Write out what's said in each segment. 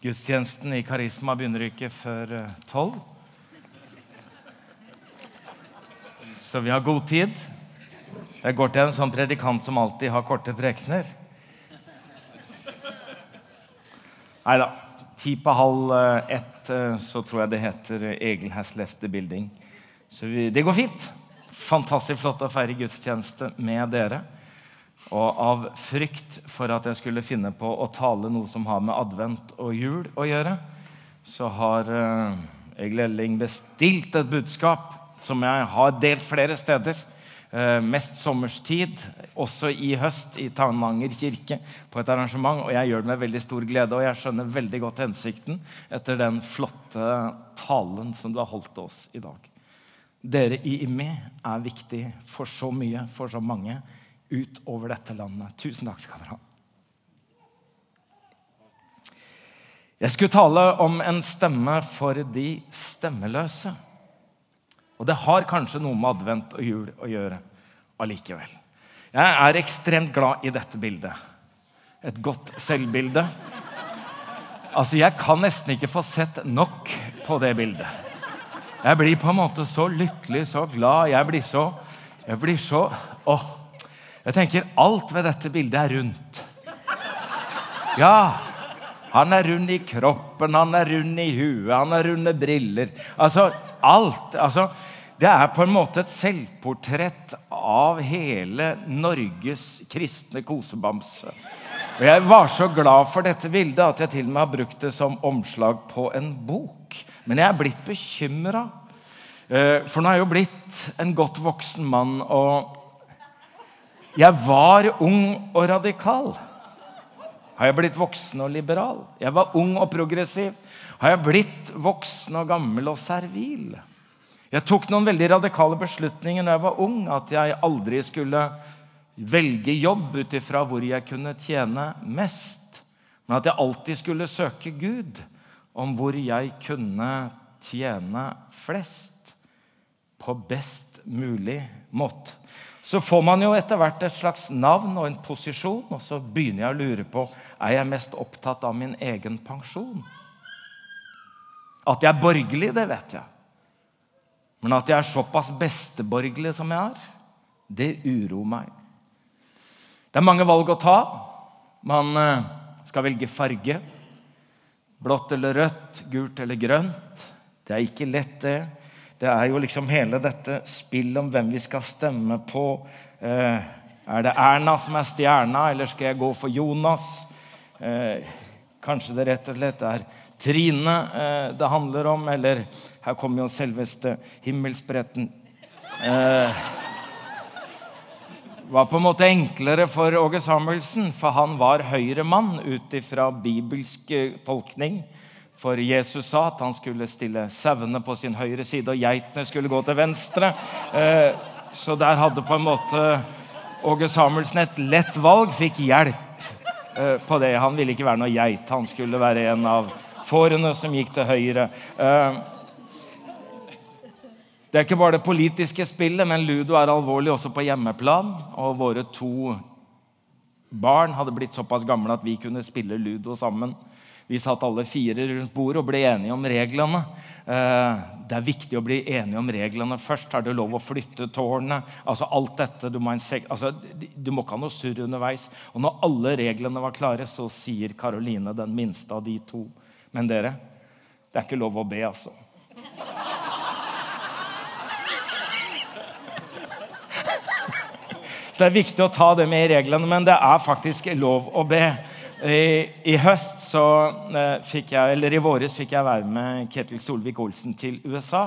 Gudstjenesten i Karisma begynner ikke før eh, tolv. Så vi har god tid. Jeg går til en sånn predikant som alltid har korte prekener. Nei da. Ti på halv eh, ett eh, så tror jeg det heter Egil has left the building. Så vi, det går fint. Fantastisk flott å feire gudstjeneste med dere. Og av frykt for at jeg skulle finne på å tale noe som har med advent og jul å gjøre, så har uh, Egil Elling bestilt et budskap som jeg har delt flere steder. Uh, mest sommerstid, også i høst i Tananger kirke på et arrangement. Og jeg gjør det med veldig stor glede, og jeg skjønner veldig godt hensikten etter den flotte talen som du har holdt oss i dag. Dere i IMI er viktig for så mye, for så mange utover dette landet. Tusen takk skal dere ha. Jeg skulle tale om en stemme for de stemmeløse. Og det har kanskje noe med advent og jul å gjøre allikevel. Jeg er ekstremt glad i dette bildet. Et godt selvbilde. Altså, Jeg kan nesten ikke få sett nok på det bildet. Jeg blir på en måte så lykkelig, så glad. Jeg blir så Jeg blir så åh, jeg tenker alt ved dette bildet er rundt. Ja, han er rund i kroppen, han er rund i huet, han har runde briller. Altså, alt. Altså, det er på en måte et selvportrett av hele Norges kristne kosebamse. Og Jeg var så glad for dette bildet at jeg til og med har brukt det som omslag på en bok. Men jeg er blitt bekymra. Eh, for nå er jeg jo blitt en godt voksen mann. og jeg var ung og radikal. Har jeg blitt voksen og liberal? Jeg var ung og progressiv. Har jeg blitt voksen og gammel og servil? Jeg tok noen veldig radikale beslutninger da jeg var ung. At jeg aldri skulle velge jobb ut ifra hvor jeg kunne tjene mest. Men at jeg alltid skulle søke Gud om hvor jeg kunne tjene flest. På best mulig måte så får man jo etter hvert et slags navn og en posisjon, og så begynner jeg å lure på er jeg mest opptatt av min egen pensjon. At jeg er borgerlig, det vet jeg. Men at jeg er såpass besteborgerlig som jeg er, det uroer meg. Det er mange valg å ta. Man eh, skal velge farge. Blått eller rødt, gult eller grønt. Det er ikke lett, det. Det er jo liksom hele dette spillet om hvem vi skal stemme på. Eh, er det Erna som er stjerna, eller skal jeg gå for Jonas? Eh, kanskje det rett og slett er Trine eh, det handler om, eller her kommer jo selveste himmelspretten. Eh, var på en måte enklere for Åge Samuelsen, for han var høyremann ut ifra bibelsk tolkning. For Jesus sa at han skulle stille sauene på sin høyre side, og geitene skulle gå til venstre. Eh, så der hadde på en måte Åge Samuelsen et lett valg, fikk hjelp eh, på det. Han ville ikke være noe geit, han skulle være en av fårene som gikk til høyre. Eh, det er ikke bare det politiske spillet, men ludo er alvorlig også på hjemmeplan. Og våre to barn hadde blitt såpass gamle at vi kunne spille ludo sammen. Vi satt alle fire rundt bordet og ble enige om reglene. Eh, det er viktig å bli enige om reglene først. Har du lov å flytte tårnet? Altså alt dette. Du må, altså, du må ikke ha noe surr underveis. Og når alle reglene var klare, så sier Karoline, den minste av de to Men dere, det er ikke lov å be, altså. Så det er viktig å ta det med i reglene, men det er faktisk lov å be. I, I, høst så eh, fikk jeg, eller i våres fikk jeg være med Ketil Solvik-Olsen til USA.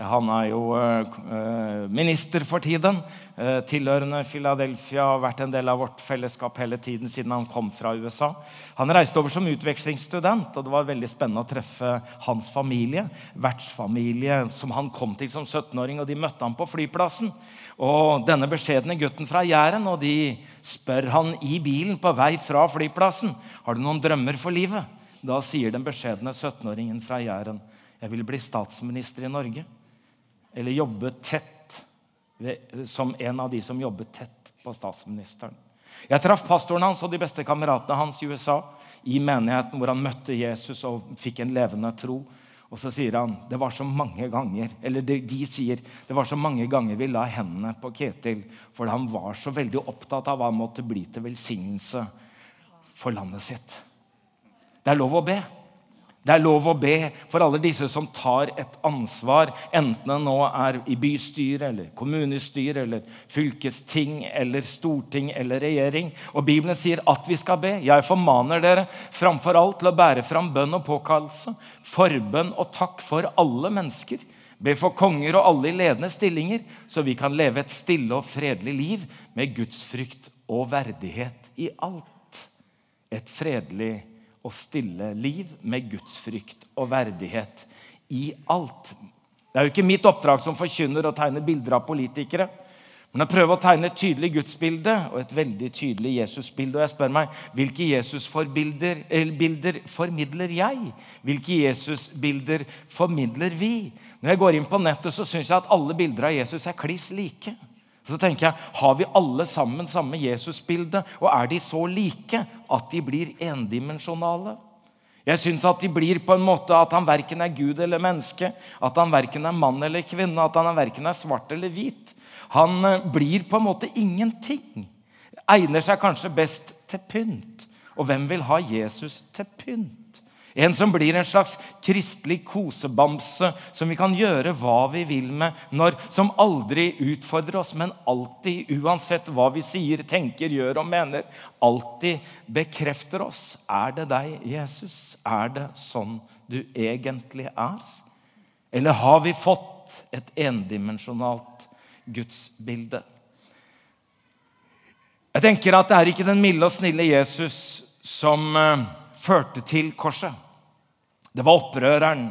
Han er jo eh, minister for tiden. Eh, tilhørende Philadelphia har vært en del av vårt fellesskap hele tiden siden han kom fra USA. Han reiste over som utvekslingsstudent, og det var veldig spennende å treffe hans familie. Vertsfamilie som han kom til som 17-åring, og de møtte ham på flyplassen og denne beskjedne gutten fra Jæren, og de spør han i bilen på vei fra flyplassen har du noen drømmer for livet. Da sier den beskjedne 17-åringen fra Jæren jeg vil bli statsminister i Norge. Eller jobbe tett som en av de som jobbet tett på statsministeren. Jeg traff pastoren hans og de beste kameratene hans i USA i menigheten hvor han møtte Jesus og fikk en levende tro. Og så sier han det var så mange ganger, eller de, de sier det var så mange ganger vi la hendene på Ketil, for han var så veldig opptatt av hva han måtte bli til velsignelse for landet sitt. Det er lov å be. Det er lov å be for alle disse som tar et ansvar, enten det nå er i bystyre, eller kommunestyre, eller fylkesting, eller storting eller regjering. Og Bibelen sier at vi skal be. Jeg formaner dere framfor alt til å bære fram bønn og påkallelse, forbønn og takk for alle mennesker. Be for konger og alle i ledende stillinger, så vi kan leve et stille og fredelig liv med gudsfrykt og verdighet i alt. Et fredelig liv og stille liv med gudsfrykt og verdighet i alt. Det er jo ikke mitt oppdrag som forkynner å tegne bilder av politikere. Men å prøve å tegne et tydelig gudsbilde og et veldig tydelig Jesusbilde. Og jeg spør meg hvilke Jesusbilder formidler jeg? Hvilke Jesusbilder formidler vi? Når jeg går inn på nettet, så syns jeg at alle bilder av Jesus er kliss like. Så tenker jeg, Har vi alle sammen samme Jesusbilde, og er de så like at de blir endimensjonale? Jeg syns at de blir på en måte at han verken er Gud eller menneske, at han verken er mann eller kvinne, at han verken er svart eller hvit. Han eh, blir på en måte ingenting. Egner seg kanskje best til pynt. Og hvem vil ha Jesus til pynt? En som blir en slags kristelig kosebamse som vi kan gjøre hva vi vil med, når, som aldri utfordrer oss, men alltid, uansett hva vi sier, tenker, gjør og mener, alltid bekrefter oss. Er det deg, Jesus? Er det sånn du egentlig er? Eller har vi fått et endimensjonalt gudsbilde? Jeg tenker at det er ikke den milde og snille Jesus som eh, førte til korset. Det var opprøreren.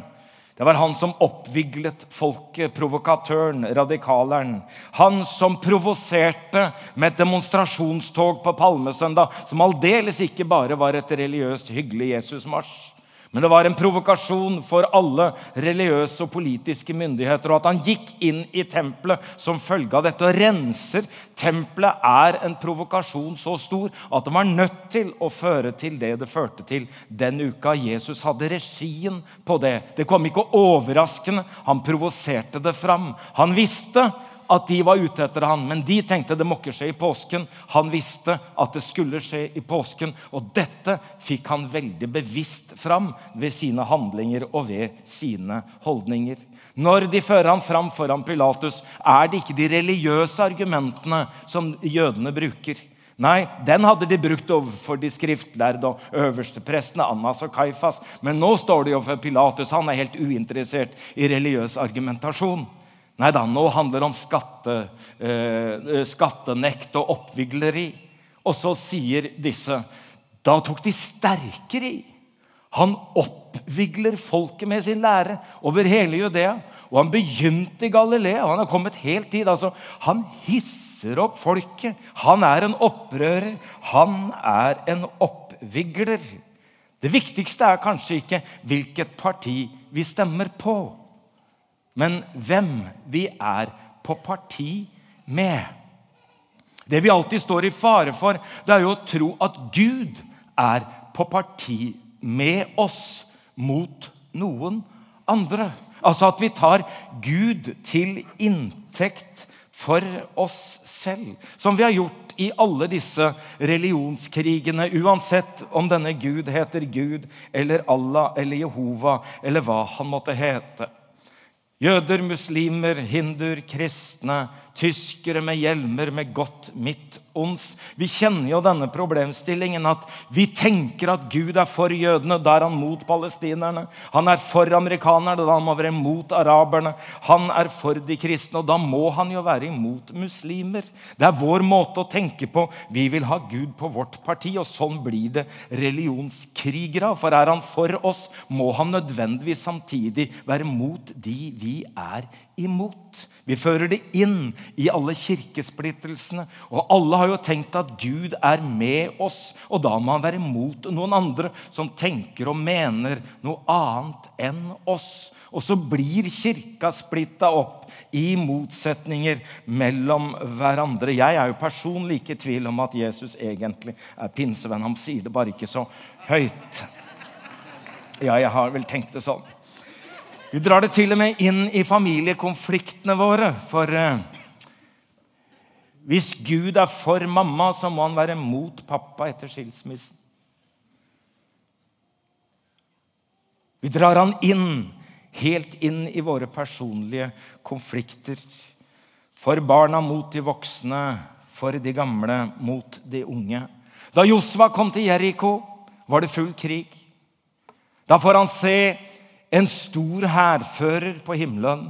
Det var han som oppviglet folket, provokatøren, radikaleren. Han som provoserte med et demonstrasjonstog på palmesøndag, som aldeles ikke bare var et religiøst hyggelig Jesusmarsj. Men det var en provokasjon for alle religiøse og politiske myndigheter. Og at han gikk inn i tempelet som følge av dette og renser tempelet, er en provokasjon så stor at det var nødt til å føre til det det førte til den uka. Jesus hadde regien på det. Det kom ikke overraskende. Han provoserte det fram. Han visste at de var ute etter han, men de tenkte det må ikke skje i påsken. Han visste at det skulle skje i påsken, og dette fikk han veldig bevisst fram ved sine handlinger og ved sine holdninger. Når de fører ham fram foran Pilatus, er det ikke de religiøse argumentene som jødene bruker. Nei, den hadde de brukt overfor de skriftlærde og øverste prestene, Annas og Kaifas. Men nå står de overfor Pilatus. Han er helt uinteressert i religiøs argumentasjon. Nei da, nå handler det om skatte, eh, skattenekt og oppvigleri. Og så sier disse Da tok de sterkere i. Han oppvigler folket med sin lære over hele Judea. Og han begynte i Galilea, og han har kommet helt dit. Altså, han hisser opp folket. Han er en opprører. Han er en oppvigler. Det viktigste er kanskje ikke hvilket parti vi stemmer på men hvem vi er på parti med. Det vi alltid står i fare for, det er jo å tro at Gud er på parti med oss mot noen andre. Altså at vi tar Gud til inntekt for oss selv. Som vi har gjort i alle disse religionskrigene, uansett om denne Gud heter Gud eller Allah eller Jehova eller hva han måtte hete. Jøder, muslimer, hinduer, kristne, tyskere med hjelmer med godt midt ons. Vi kjenner jo denne problemstillingen at vi tenker at Gud er for jødene. Da er han mot palestinerne. Han er for amerikanerne, da må han være mot araberne. Han er for de kristne, og da må han jo være imot muslimer. Det er vår måte å tenke på. Vi vil ha Gud på vårt parti, og sånn blir det religionskrigere. For er han for oss, må han nødvendigvis samtidig være mot de vi er imot. Vi fører det inn i alle kirkesplittelsene. Og alle har jo tenkt at Gud er med oss, og da må han være mot noen andre som tenker og mener noe annet enn oss. Og så blir kirka splitta opp i motsetninger mellom hverandre. Jeg er jo personlig ikke i tvil om at Jesus egentlig er pinsevenn. Han sier det bare ikke så høyt. Ja, jeg har vel tenkt det sånn. Vi drar det til og med inn i familiekonfliktene våre. For eh, hvis Gud er for mamma, så må han være mot pappa etter skilsmissen. Vi drar han inn, helt inn i våre personlige konflikter. For barna mot de voksne, for de gamle mot de unge. Da Josva kom til Jeriko, var det full krig. Da får han se en stor hærfører på himmelen.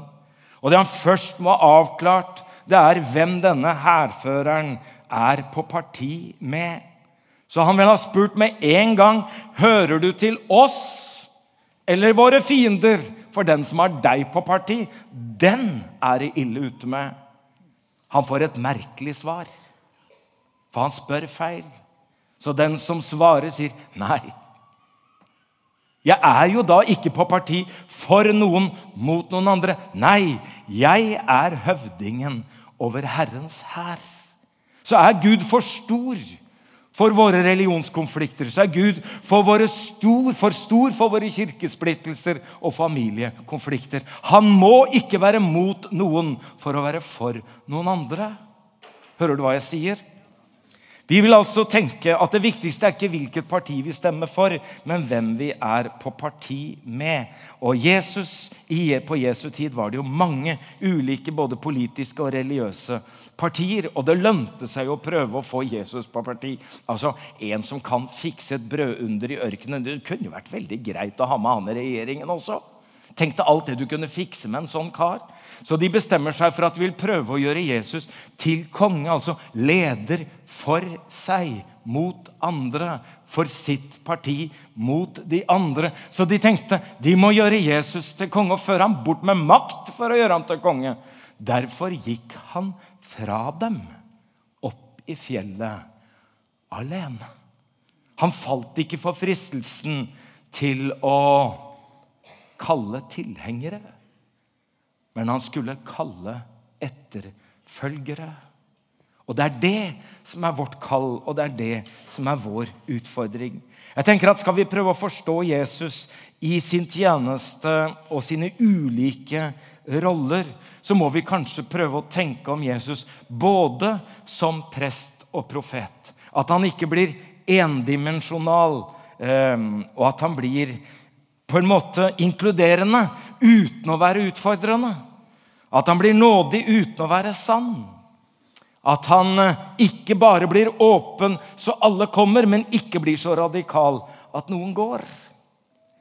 Og det han først må ha avklart, det er hvem denne hærføreren er på parti med. Så han vil ha spurt med en gang hører du til oss eller våre fiender. For den som har deg på parti, den er det ille ute med. Han får et merkelig svar, for han spør feil. Så den som svarer, sier nei. Jeg er jo da ikke på parti for noen mot noen andre. Nei, jeg er høvdingen over Herrens hær. Så er Gud for stor for våre religionskonflikter. Så er Gud for, stor, for stor for våre kirkesplittelser og familiekonflikter. Han må ikke være mot noen for å være for noen andre. Hører du hva jeg sier? Vi vil altså tenke at det viktigste er ikke hvilket parti vi stemmer for, men hvem vi er på parti med. Og Jesus, På Jesu tid var det jo mange ulike både politiske og religiøse partier. Og det lønte seg å prøve å få Jesus på parti. Altså, En som kan fikse et brødunder i ørkenen. Det kunne jo vært veldig greit å ha med han i regjeringen også. Tenk deg alt det du kunne fikse med en sånn kar. Så de bestemmer seg for at de vil prøve å gjøre Jesus til konge, altså leder for seg mot andre, for sitt parti mot de andre. Så de tenkte de må gjøre Jesus til konge og føre ham bort med makt for å gjøre ham til konge. Derfor gikk han fra dem opp i fjellet alene. Han falt ikke for fristelsen til å kalle tilhengere, men han skulle kalle etterfølgere. Og Det er det som er vårt kall, og det er det som er vår utfordring. Jeg tenker at Skal vi prøve å forstå Jesus i sin tjeneste og sine ulike roller, så må vi kanskje prøve å tenke om Jesus både som prest og profet. At han ikke blir endimensjonal, eh, og at han blir på en måte inkluderende uten å være utfordrende. At han blir nådig uten å være sann. At han eh, ikke bare blir åpen så alle kommer, men ikke blir så radikal at noen går.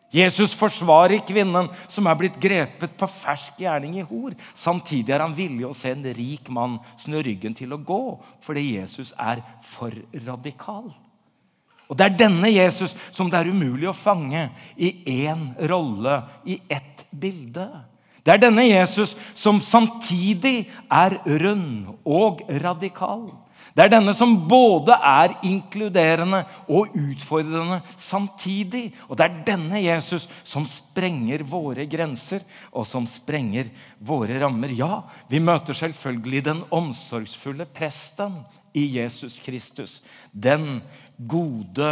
Jesus forsvarer kvinnen som er blitt grepet på fersk gjerning i hor. Samtidig er han villig å se en rik mann snu ryggen til å gå fordi Jesus er for radikal. Og Det er denne Jesus som det er umulig å fange i én rolle, i ett bilde. Det er denne Jesus som samtidig er rund og radikal. Det er denne som både er inkluderende og utfordrende samtidig. Og det er denne Jesus som sprenger våre grenser, og som sprenger våre rammer. Ja, vi møter selvfølgelig den omsorgsfulle presten i Jesus Kristus. Den gode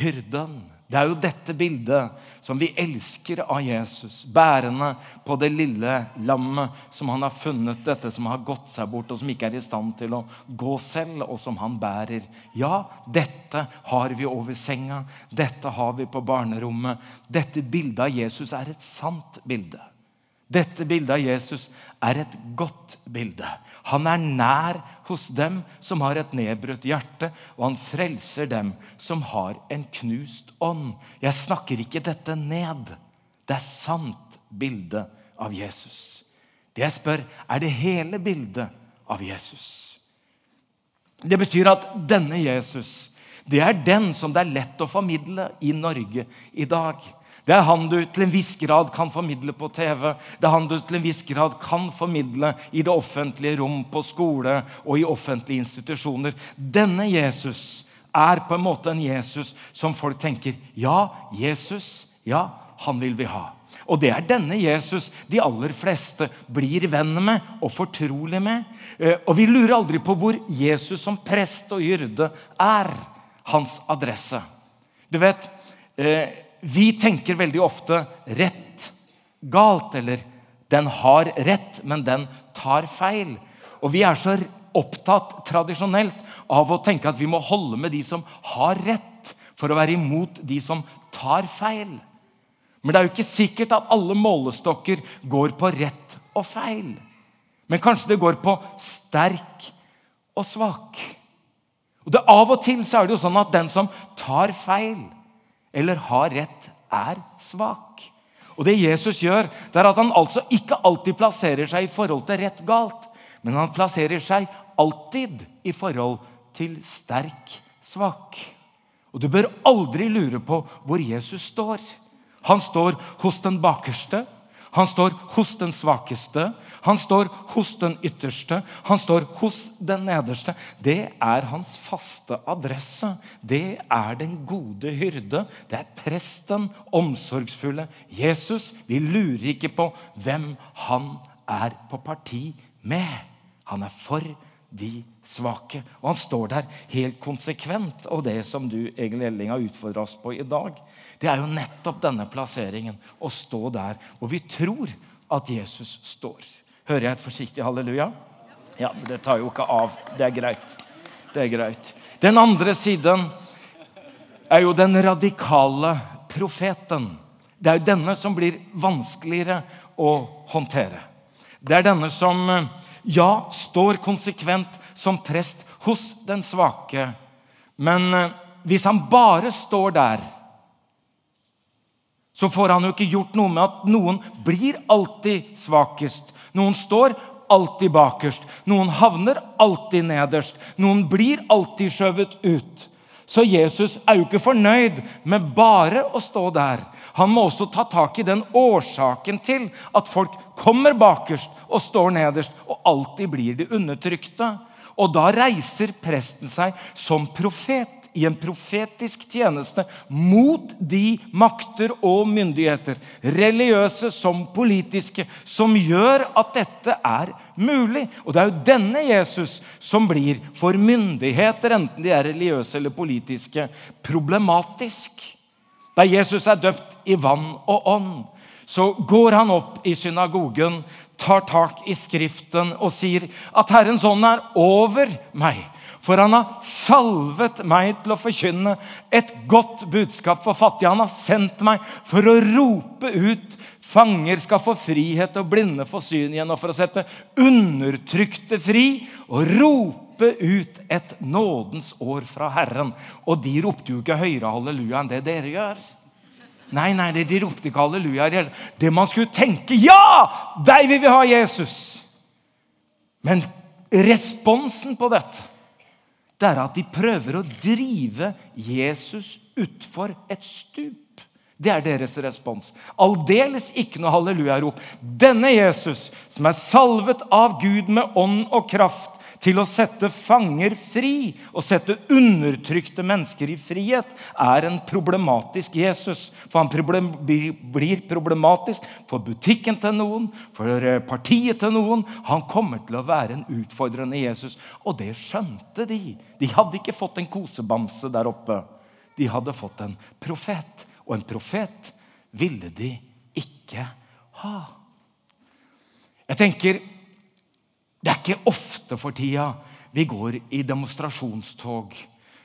hyrden. Det er jo dette bildet som vi elsker av Jesus, bærende på det lille lammet som han har funnet, dette som har gått seg bort, og som ikke er i stand til å gå selv, og som han bærer. Ja, dette har vi over senga, dette har vi på barnerommet. Dette bildet av Jesus er et sant bilde. Dette bildet av Jesus er et godt bilde. Han er nær hos dem som har et nedbrutt hjerte, og han frelser dem som har en knust ånd. Jeg snakker ikke dette ned. Det er sant bilde av Jesus. Det jeg spør, er det hele bildet av Jesus. Det betyr at denne Jesus det er den som det er lett å formidle i Norge i dag. Det er han du til en viss grad kan formidle på TV. Det er han du til en viss grad kan formidle i det offentlige rom, på skole og i offentlige institusjoner. Denne Jesus er på en måte en Jesus som folk tenker Ja, Jesus, ja, han vil vi ha. Og det er denne Jesus de aller fleste blir venn med og fortrolig med. Eh, og vi lurer aldri på hvor Jesus som prest og hyrde er. Hans adresse. Du vet, eh, vi tenker veldig ofte rett, galt, eller den har rett, men den tar feil. Og vi er så opptatt tradisjonelt av å tenke at vi må holde med de som har rett, for å være imot de som tar feil. Men det er jo ikke sikkert at alle målestokker går på rett og feil. Men kanskje det går på sterk og svak. Og det Av og til så er det jo sånn at den som tar feil, eller har rett, er svak. Og Det Jesus gjør, det er at han altså ikke alltid plasserer seg i forhold til rett galt, men han plasserer seg alltid i forhold til sterk svak. Og Du bør aldri lure på hvor Jesus står. Han står hos den bakerste, han står hos den svakeste, han står hos den ytterste, han står hos den nederste. Det er hans faste adresse. Det er den gode hyrde. Det er presten, omsorgsfulle Jesus. Vi lurer ikke på hvem han er på parti med. Han er for de svake. Og han står der helt konsekvent. Og det som du Egil Elling har utfordra oss på i dag, det er jo nettopp denne plasseringen. Å stå der hvor vi tror at Jesus står. Hører jeg et forsiktig halleluja? Ja, Det tar jo ikke av. Det er greit. Det er greit. Den andre siden er jo den radikale profeten. Det er jo denne som blir vanskeligere å håndtere. Det er denne som ja, står konsekvent som prest hos den svake. Men eh, hvis han bare står der, så får han jo ikke gjort noe med at noen blir alltid svakest. Noen står alltid bakerst. Noen havner alltid nederst. Noen blir alltid skjøvet ut. Så Jesus er jo ikke fornøyd med bare å stå der. Han må også ta tak i den årsaken til at folk kommer bakerst og står nederst og alltid blir de undertrykte. Og da reiser presten seg som profet i en profetisk tjeneste mot de makter og myndigheter, religiøse som politiske, som gjør at dette er mulig. Og det er jo denne Jesus som blir for myndigheter, enten de er religiøse eller politiske, problematisk. Da Jesus er døpt i vann og ånd, så går han opp i synagogen, tar tak i Skriften og sier at Herrens ånd er over meg. For han har salvet meg til å forkynne et godt budskap for fattige. Han har sendt meg for å rope ut fanger skal få frihet og blinde få syn igjen, og for å sette undertrykte fri og rope ut et nådens år fra Herren. Og de ropte jo ikke høyere halleluja enn det dere gjør. Nei, nei, de ropte ikke halleluja. Det man skulle tenke Ja! Deg vil vi ha, Jesus! Men responsen på dette det er at de prøver å drive Jesus utfor et stup. Det er deres respons. Aldeles ikke noe hallelujarop. Denne Jesus, som er salvet av Gud med ånd og kraft, til å sette fanger fri og sette undertrykte mennesker i frihet, er en problematisk Jesus. For han problem, blir problematisk for butikken til noen, for eh, partiet til noen. Han kommer til å være en utfordrende Jesus. Og det skjønte de. De hadde ikke fått en kosebamse der oppe. De hadde fått en profet. Og en profet ville de ikke ha. Jeg tenker det er ikke ofte for tida vi går i demonstrasjonstog.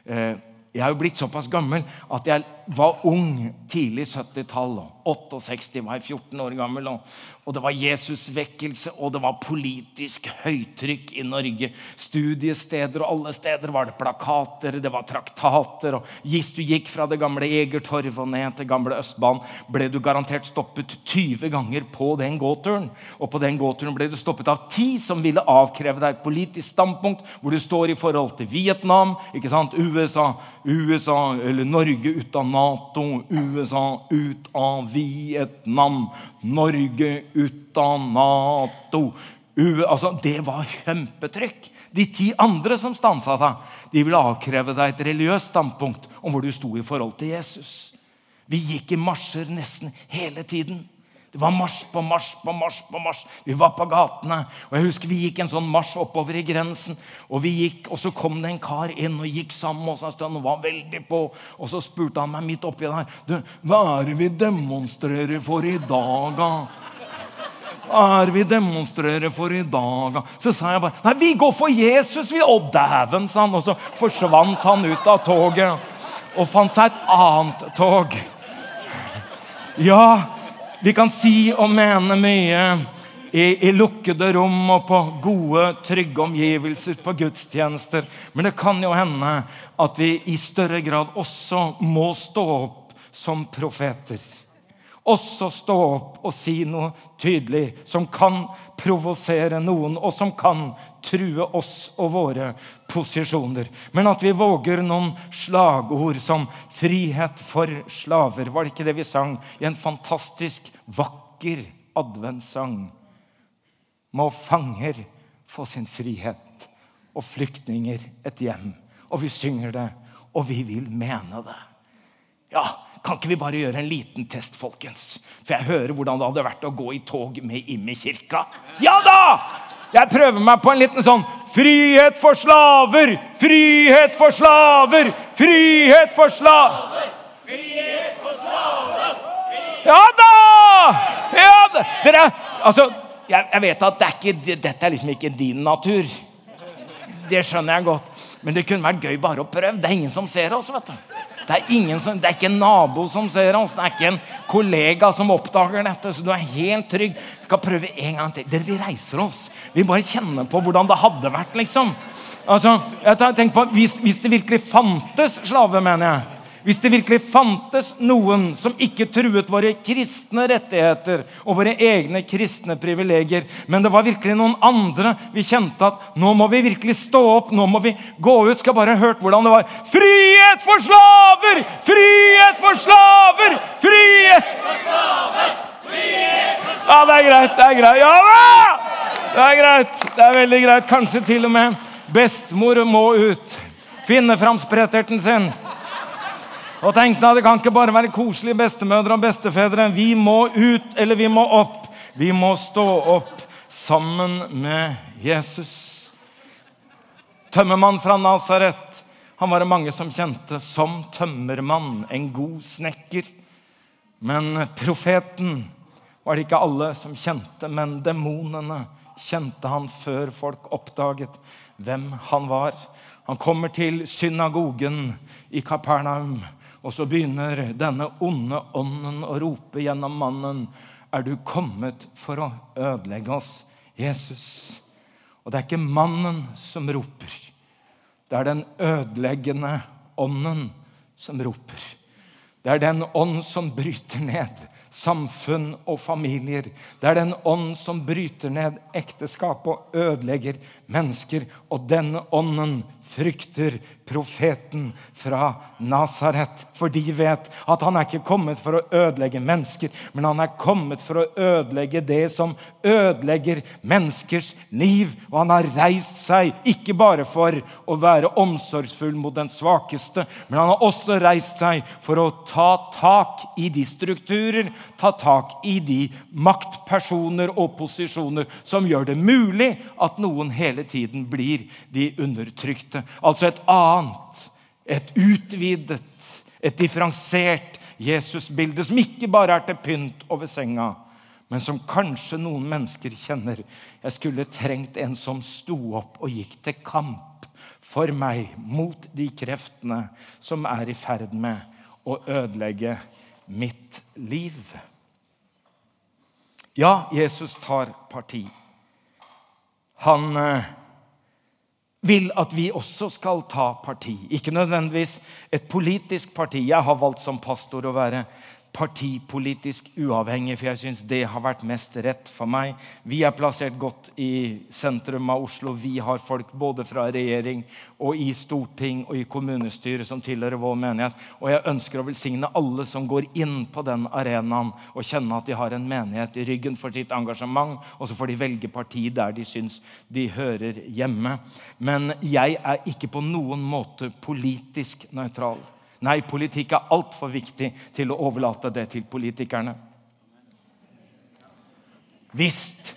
Eh, jeg er jo blitt såpass gammel at jeg var ung tidlig 70-tall. 68 var jeg 14 år gammel. Og det var Jesusvekkelse, og det var politisk høytrykk i Norge. Studiesteder, og alle steder var det plakater, det var traktater. og Hvis du gikk fra det gamle Egertorvet og ned til gamle Østbanen, ble du garantert stoppet 20 ganger på den gåturen. Og på den gåturen ble du stoppet av ti som ville avkreve deg et politisk standpunkt hvor du står i forhold til Vietnam, ikke sant, USA, USA eller Norge ut av Nato, USA ut av Vietnam, Norge ut av Nato. U altså, det var kjempetrykk. De ti andre som stansa deg, de ville avkreve deg et religiøst standpunkt om hvor du sto i forhold til Jesus. Vi gikk i marsjer nesten hele tiden. Det var marsj på marsj på marsj. på marsj. Vi var på gatene. og jeg husker Vi gikk en sånn marsj oppover i grensen. Og vi gikk, og så kom det en kar inn og gikk sammen med oss en stund og var veldig på. Og så spurte han meg midt oppi der du, Hva er det vi demonstrerer for i dag, da? Hva er vi demonstrerer for i dag? Så sa jeg bare Nei, vi går for Jesus, vi! Å, dæven, sa han. Og så forsvant han ut av toget og fant seg et annet tog. Ja, vi kan si og mene mye i, i, lukkede rom og på gode, trygge omgivelser på gudstjenester. Men det kan jo hende at vi i større grad også må stå opp som profeter også stå opp og si noe tydelig som kan provosere noen, og som kan true oss og våre posisjoner. Men at vi våger noen slagord som 'frihet for slaver'. Var det ikke det vi sang i en fantastisk vakker adventssang? Må fanger få sin frihet, og flyktninger et hjem. Og vi synger det, og vi vil mene det. Ja, kan ikke vi bare gjøre en liten test, folkens? For jeg hører hvordan det hadde vært å gå i tog med imme i kirka. Ja da! Jeg prøver meg på en liten sånn Frihet for slaver! Frihet for slaver! Frihet for slaver! Frihet for slaver! Ja da! Da! Dere, altså, jeg, jeg vet at det er ikke, dette er liksom ikke din natur. Det skjønner jeg godt. Men det kunne vært gøy bare å prøve. Det er ingen som ser oss. vet du. Det er, som, det er, ikke en nabo som ser oss, det er ikke en kollega som oppdager dette. Så du er helt trygg. Vi skal prøve en gang til. Dere, Vi reiser oss. Vi bare kjenner på hvordan det hadde vært. liksom. Altså, jeg tenker på, hvis, hvis det virkelig fantes slave, mener jeg, hvis det virkelig fantes noen som ikke truet våre kristne rettigheter og våre egne kristne privilegier, men det var virkelig noen andre vi kjente at nå må vi virkelig stå opp, nå må vi gå ut Skal bare hørt hvordan det var. Frihet for slaver! Frihet for slaver! Frihet for slaver! Frihet for slaver! Ja, det er greit. Det er greit. Ja da! Det er greit. Det er veldig greit. Kanskje til og med bestemor må ut. Finne fram spretterten sin. Og tenkte at det kan ikke bare være koselige bestemødre og bestefedre. Vi må ut, eller vi må opp. Vi må stå opp sammen med Jesus. Tømmermann fra Nasaret. Han var det mange som kjente som tømmermann, en god snekker. Men profeten var det ikke alle som kjente, men demonene kjente han før folk oppdaget hvem han var. Han kommer til synagogen i Kapernaum. Og så begynner denne onde ånden å rope gjennom mannen. Er du kommet for å ødelegge oss, Jesus? Og det er ikke mannen som roper. Det er den ødeleggende ånden som roper. Det er den ånd som bryter ned samfunn og familier. Det er den ånd som bryter ned ekteskap og ødelegger mennesker. Og denne ånden frykter profeten fra Nasaret. For de vet at han er ikke kommet for å ødelegge mennesker, men han er kommet for å ødelegge det som ødelegger menneskers liv. Og han har reist seg ikke bare for å være omsorgsfull mot den svakeste, men han har også reist seg for å ta tak i de strukturer, ta tak i de maktpersoner og posisjoner som gjør det mulig at noen hele tiden blir de undertrykte. Altså et annet, et utvidet, et differensiert Jesusbilde som ikke bare er til pynt over senga, men som kanskje noen mennesker kjenner. Jeg skulle trengt en som sto opp og gikk til kamp for meg mot de kreftene som er i ferd med å ødelegge mitt liv. Ja, Jesus tar parti. Han eh, vil at vi også skal ta parti. Ikke nødvendigvis et politisk parti. Jeg har valgt som pastor å være partipolitisk uavhengig, for jeg syns det har vært mest rett for meg. Vi er plassert godt i sentrum av Oslo. Vi har folk både fra regjering og i storting og i kommunestyret som tilhører vår menighet. Og jeg ønsker å velsigne alle som går inn på den arenaen og kjenner at de har en menighet i ryggen for sitt engasjement, og så får de velge parti der de syns de hører hjemme. Men jeg er ikke på noen måte politisk nøytral. Nei, politikk er altfor viktig til å overlate det til politikerne. Visst,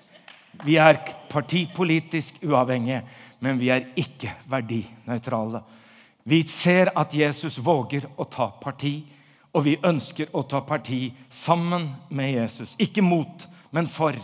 vi er partipolitisk uavhengige, men vi er ikke verdinøytrale. Vi ser at Jesus våger å ta parti, og vi ønsker å ta parti sammen med Jesus. Ikke mot, men for.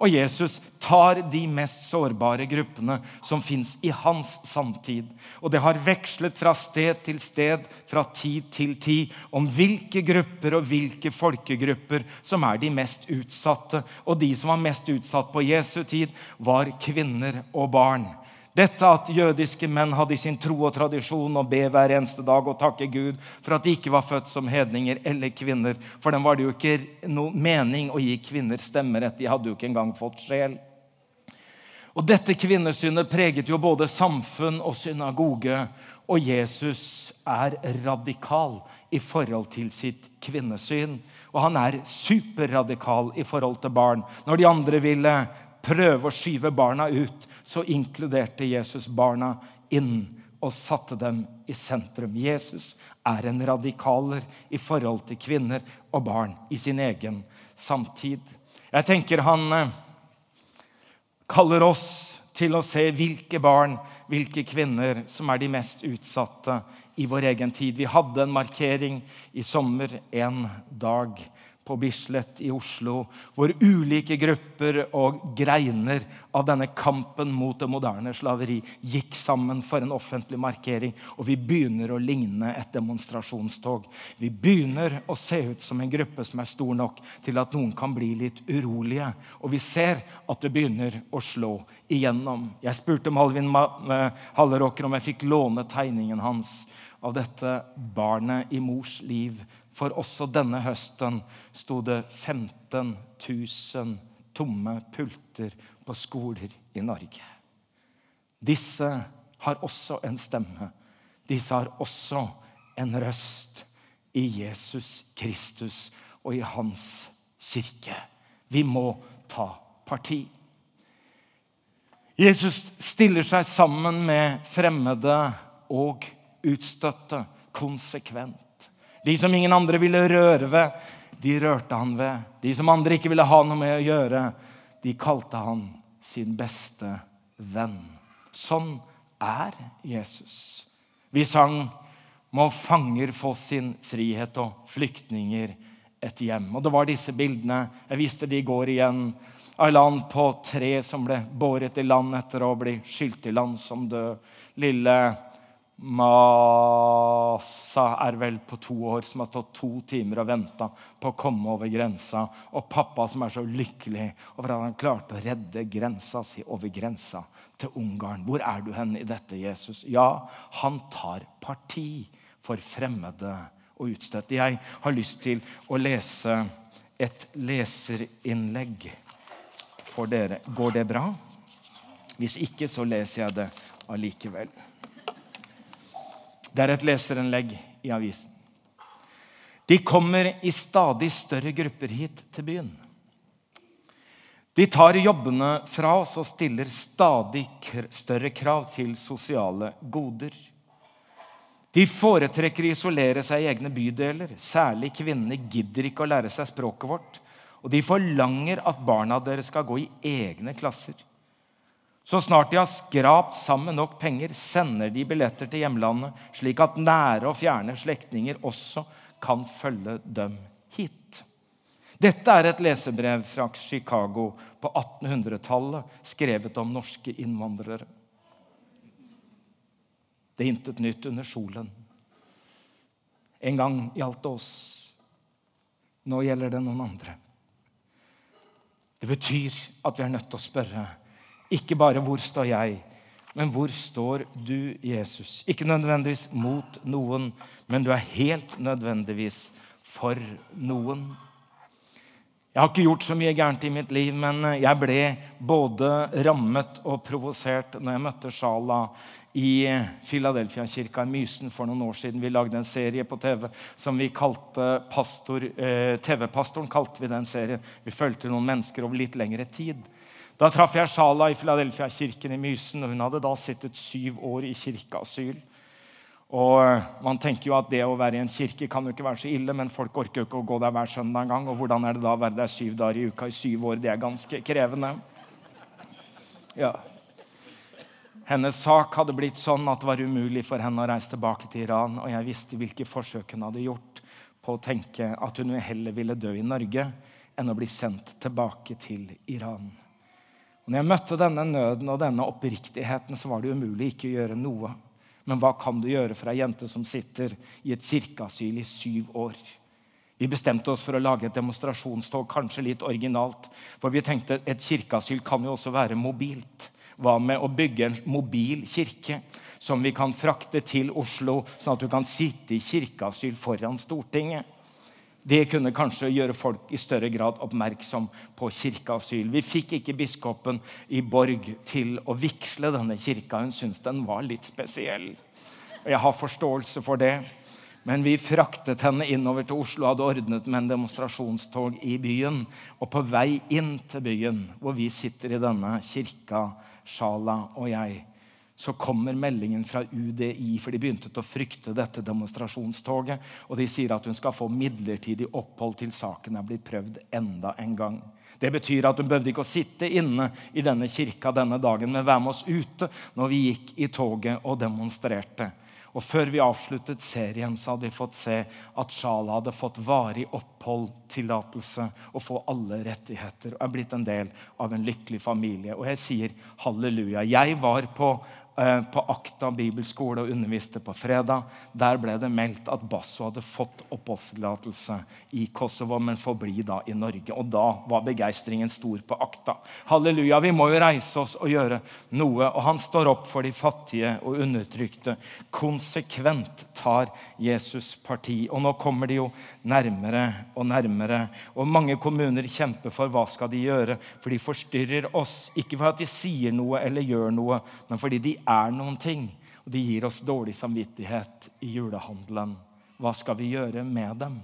Og Jesus tar de mest sårbare gruppene som fins i hans samtid. Og det har vekslet fra sted til sted, fra tid til tid, om hvilke grupper og hvilke folkegrupper som er de mest utsatte. Og de som var mest utsatt på Jesu tid, var kvinner og barn. Dette at jødiske menn hadde i sin tro og tradisjon å be hver eneste dag og takke Gud for at de ikke var født som hedninger eller kvinner. For dem var det jo ikke noe mening å gi kvinner stemmerett. De hadde jo ikke engang fått sjel. Og Dette kvinnesynet preget jo både samfunn og synagoge. Og Jesus er radikal i forhold til sitt kvinnesyn. Og han er superradikal i forhold til barn. Når de andre ville prøve å skyve barna ut, så inkluderte Jesus barna inn og satte dem i sentrum. Jesus er en radikaler i forhold til kvinner og barn i sin egen samtid. Jeg tenker han eh, kaller oss til å se hvilke barn, hvilke kvinner som er de mest utsatte i vår egen tid. Vi hadde en markering i sommer en dag på Bislett i Oslo, hvor ulike grupper og greiner av denne kampen mot det moderne slaveri gikk sammen for en offentlig markering. Og vi begynner å ligne et demonstrasjonstog. Vi begynner å se ut som en gruppe som er stor nok til at noen kan bli litt urolige. Og vi ser at det begynner å slå igjennom. Jeg spurte Malvin Halleråker om jeg fikk låne tegningen hans av dette barnet i mors liv for også denne høsten sto det 15 000 tomme pulter på skoler i Norge. Disse har også en stemme. Disse har også en røst i Jesus Kristus og i hans kirke. Vi må ta parti. Jesus stiller seg sammen med fremmede og utstøtte konsekvent. De som ingen andre ville røre ved, de rørte han ved. De som andre ikke ville ha noe med å gjøre, de kalte han sin beste venn. Sånn er Jesus. Vi sang 'Må fanger få sin frihet og flyktninger et hjem'. Og Det var disse bildene. Jeg viste de i går igjen. Aylan på tre som ble båret i land etter å bli skylt i land som død. Lille Masa er vel på to år, som har stått to timer og venta på å komme over grensa. Og pappa som er så lykkelig over at han klarte å redde grensa si over grensa til Ungarn. Hvor er du hen i dette, Jesus? Ja, han tar parti for fremmede og utstøtte. Jeg har lyst til å lese et leserinnlegg for dere. Går det bra? Hvis ikke, så leser jeg det allikevel. Det er et leserinnlegg i avisen. De kommer i stadig større grupper hit til byen. De tar jobbene fra oss og stiller stadig større krav til sosiale goder. De foretrekker å isolere seg i egne bydeler. Særlig kvinnene gidder ikke å lære seg språket vårt. Og de forlanger at barna deres skal gå i egne klasser. Så snart de har skrapt sammen nok penger, sender de billetter til hjemlandet, slik at nære og fjerne slektninger også kan følge dem hit. Dette er et lesebrev fra Chicago på 1800-tallet, skrevet om norske innvandrere. Det er intet nytt under solen. En gang gjaldt det oss. Nå gjelder det noen andre. Det betyr at vi er nødt til å spørre ikke bare 'hvor står jeg', men 'hvor står du, Jesus'? Ikke nødvendigvis mot noen, men du er helt nødvendigvis for noen. Jeg har ikke gjort så mye gærent i mitt liv, men jeg ble både rammet og provosert når jeg møtte Sjala i Filadelfia-kirka i Mysen for noen år siden. Vi lagde en serie på TV som vi kalte pastor, eh, TV-pastoren. kalte Vi den serien. Vi fulgte noen mennesker over litt lengre tid. Da traff jeg Shala i Philadelphia-kirken i Mysen. og Hun hadde da sittet syv år i kirkeasyl. Og eh, Man tenker jo at det å være i en kirke kan jo ikke være så ille, men folk orker jo ikke å gå der hver søndag en gang. Og hvordan er det da å være der syv dager i uka i syv år? Det er ganske krevende. Ja. Hennes sak hadde blitt sånn at det var umulig for henne å reise tilbake til Iran. Og jeg visste hvilke forsøk hun hadde gjort på å tenke at hun heller ville dø i Norge enn å bli sendt tilbake til Iran. Når jeg møtte denne nøden og denne oppriktigheten, så var det umulig ikke å gjøre noe. Men hva kan du gjøre for ei jente som sitter i et kirkeasyl i syv år? Vi bestemte oss for å lage et demonstrasjonstog, kanskje litt originalt. For vi tenkte et kirkeasyl kan jo også være mobilt. Hva med å bygge en mobil kirke som vi kan frakte til Oslo, sånn at du kan sitte i kirkeasyl foran Stortinget? Det kunne kanskje gjøre folk i større grad oppmerksom på kirkeasyl. Vi fikk ikke biskopen i Borg til å vigsle denne kirka. Hun syntes den var litt spesiell. Og jeg har forståelse for det. Men vi fraktet henne innover til Oslo og hadde ordnet med en demonstrasjonstog i byen. Og på vei inn til byen, hvor vi sitter i denne kirka, Sjala og jeg, så kommer meldingen fra UDI, for de begynte å frykte dette demonstrasjonstoget. Og de sier at hun skal få midlertidig opphold til saken er blitt prøvd enda en gang. Det betyr at hun behøvde ikke å sitte inne i denne kirka denne dagen, men være med oss ute når vi gikk i toget og demonstrerte. Og Før vi avsluttet serien, så hadde vi fått se at Shala hadde fått varig oppholdstillatelse og få alle rettigheter og er blitt en del av en lykkelig familie. Og jeg sier halleluja. Jeg var på Eh, på Akta bibelskole og underviste på fredag. Der ble det meldt at Basso hadde fått oppholdstillatelse i Kosovo, men forbli da i Norge. Og da var begeistringen stor på Akta. Halleluja, vi må jo reise oss og gjøre noe. Og han står opp for de fattige og undertrykte. Konsekvent tar Jesus parti. Og nå kommer de jo nærmere og nærmere. Og mange kommuner kjemper for hva skal de gjøre, for de forstyrrer oss. Ikke for at de sier noe eller gjør noe, men fordi de er noen ting. Og de gir oss dårlig samvittighet i julehandelen. Hva skal vi gjøre med dem?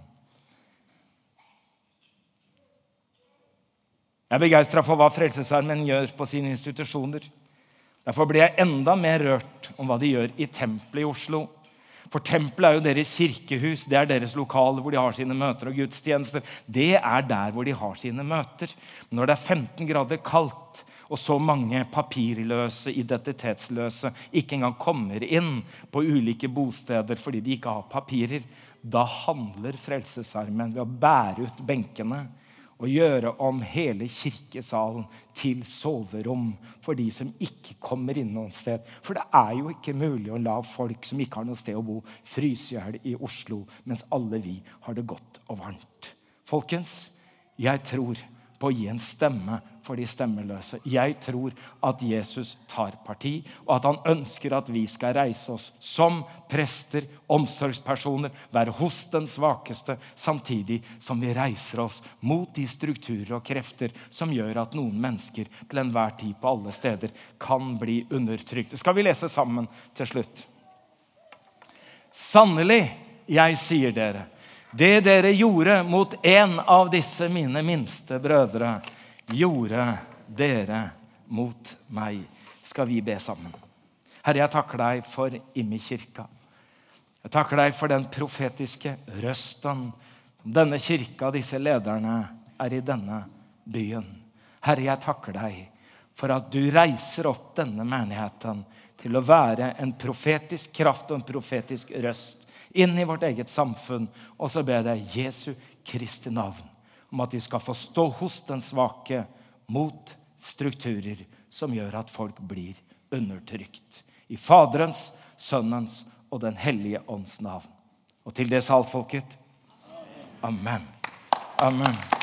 Jeg er begeistra for hva Frelsesarmeen gjør på sine institusjoner. Derfor blir jeg enda mer rørt om hva de gjør i tempelet i Oslo. For tempelet er jo deres kirkehus, det er deres lokale hvor de har sine møter og gudstjenester. Det er der hvor de har sine møter. Men når det er 15 grader kaldt, og så mange papirløse, identitetsløse ikke engang kommer inn på ulike bosteder fordi de ikke har papirer, da handler Frelsesarmeen ved å bære ut benkene og gjøre om hele kirkesalen til soverom for de som ikke kommer inn noe sted. For det er jo ikke mulig å la folk som ikke har noe sted å bo, fryse i hjel i Oslo mens alle vi har det godt og varmt. Folkens, jeg tror på å gi en stemme for de stemmeløse. Jeg tror at Jesus tar parti, og at han ønsker at vi skal reise oss som prester, omsorgspersoner, være hos den svakeste, samtidig som vi reiser oss mot de strukturer og krefter som gjør at noen mennesker til enhver tid på alle steder kan bli undertrykt. Det skal vi lese sammen til slutt. Sannelig, jeg sier dere det dere gjorde mot en av disse mine minste brødre, gjorde dere mot meg. Skal vi be sammen? Herre, jeg takker deg for Immi kirka. Jeg takker deg for den profetiske røsten. Denne kirka, disse lederne, er i denne byen. Herre, jeg takker deg for at du reiser opp denne menigheten til å være en profetisk kraft og en profetisk røst inn i vårt eget samfunn. Og så ber jeg Jesu Kristi navn om at de skal få stå hos den svake mot strukturer som gjør at folk blir undertrykt. I Faderens, Sønnens og Den hellige ånds navn. Og til det sa folket Amen. Amen.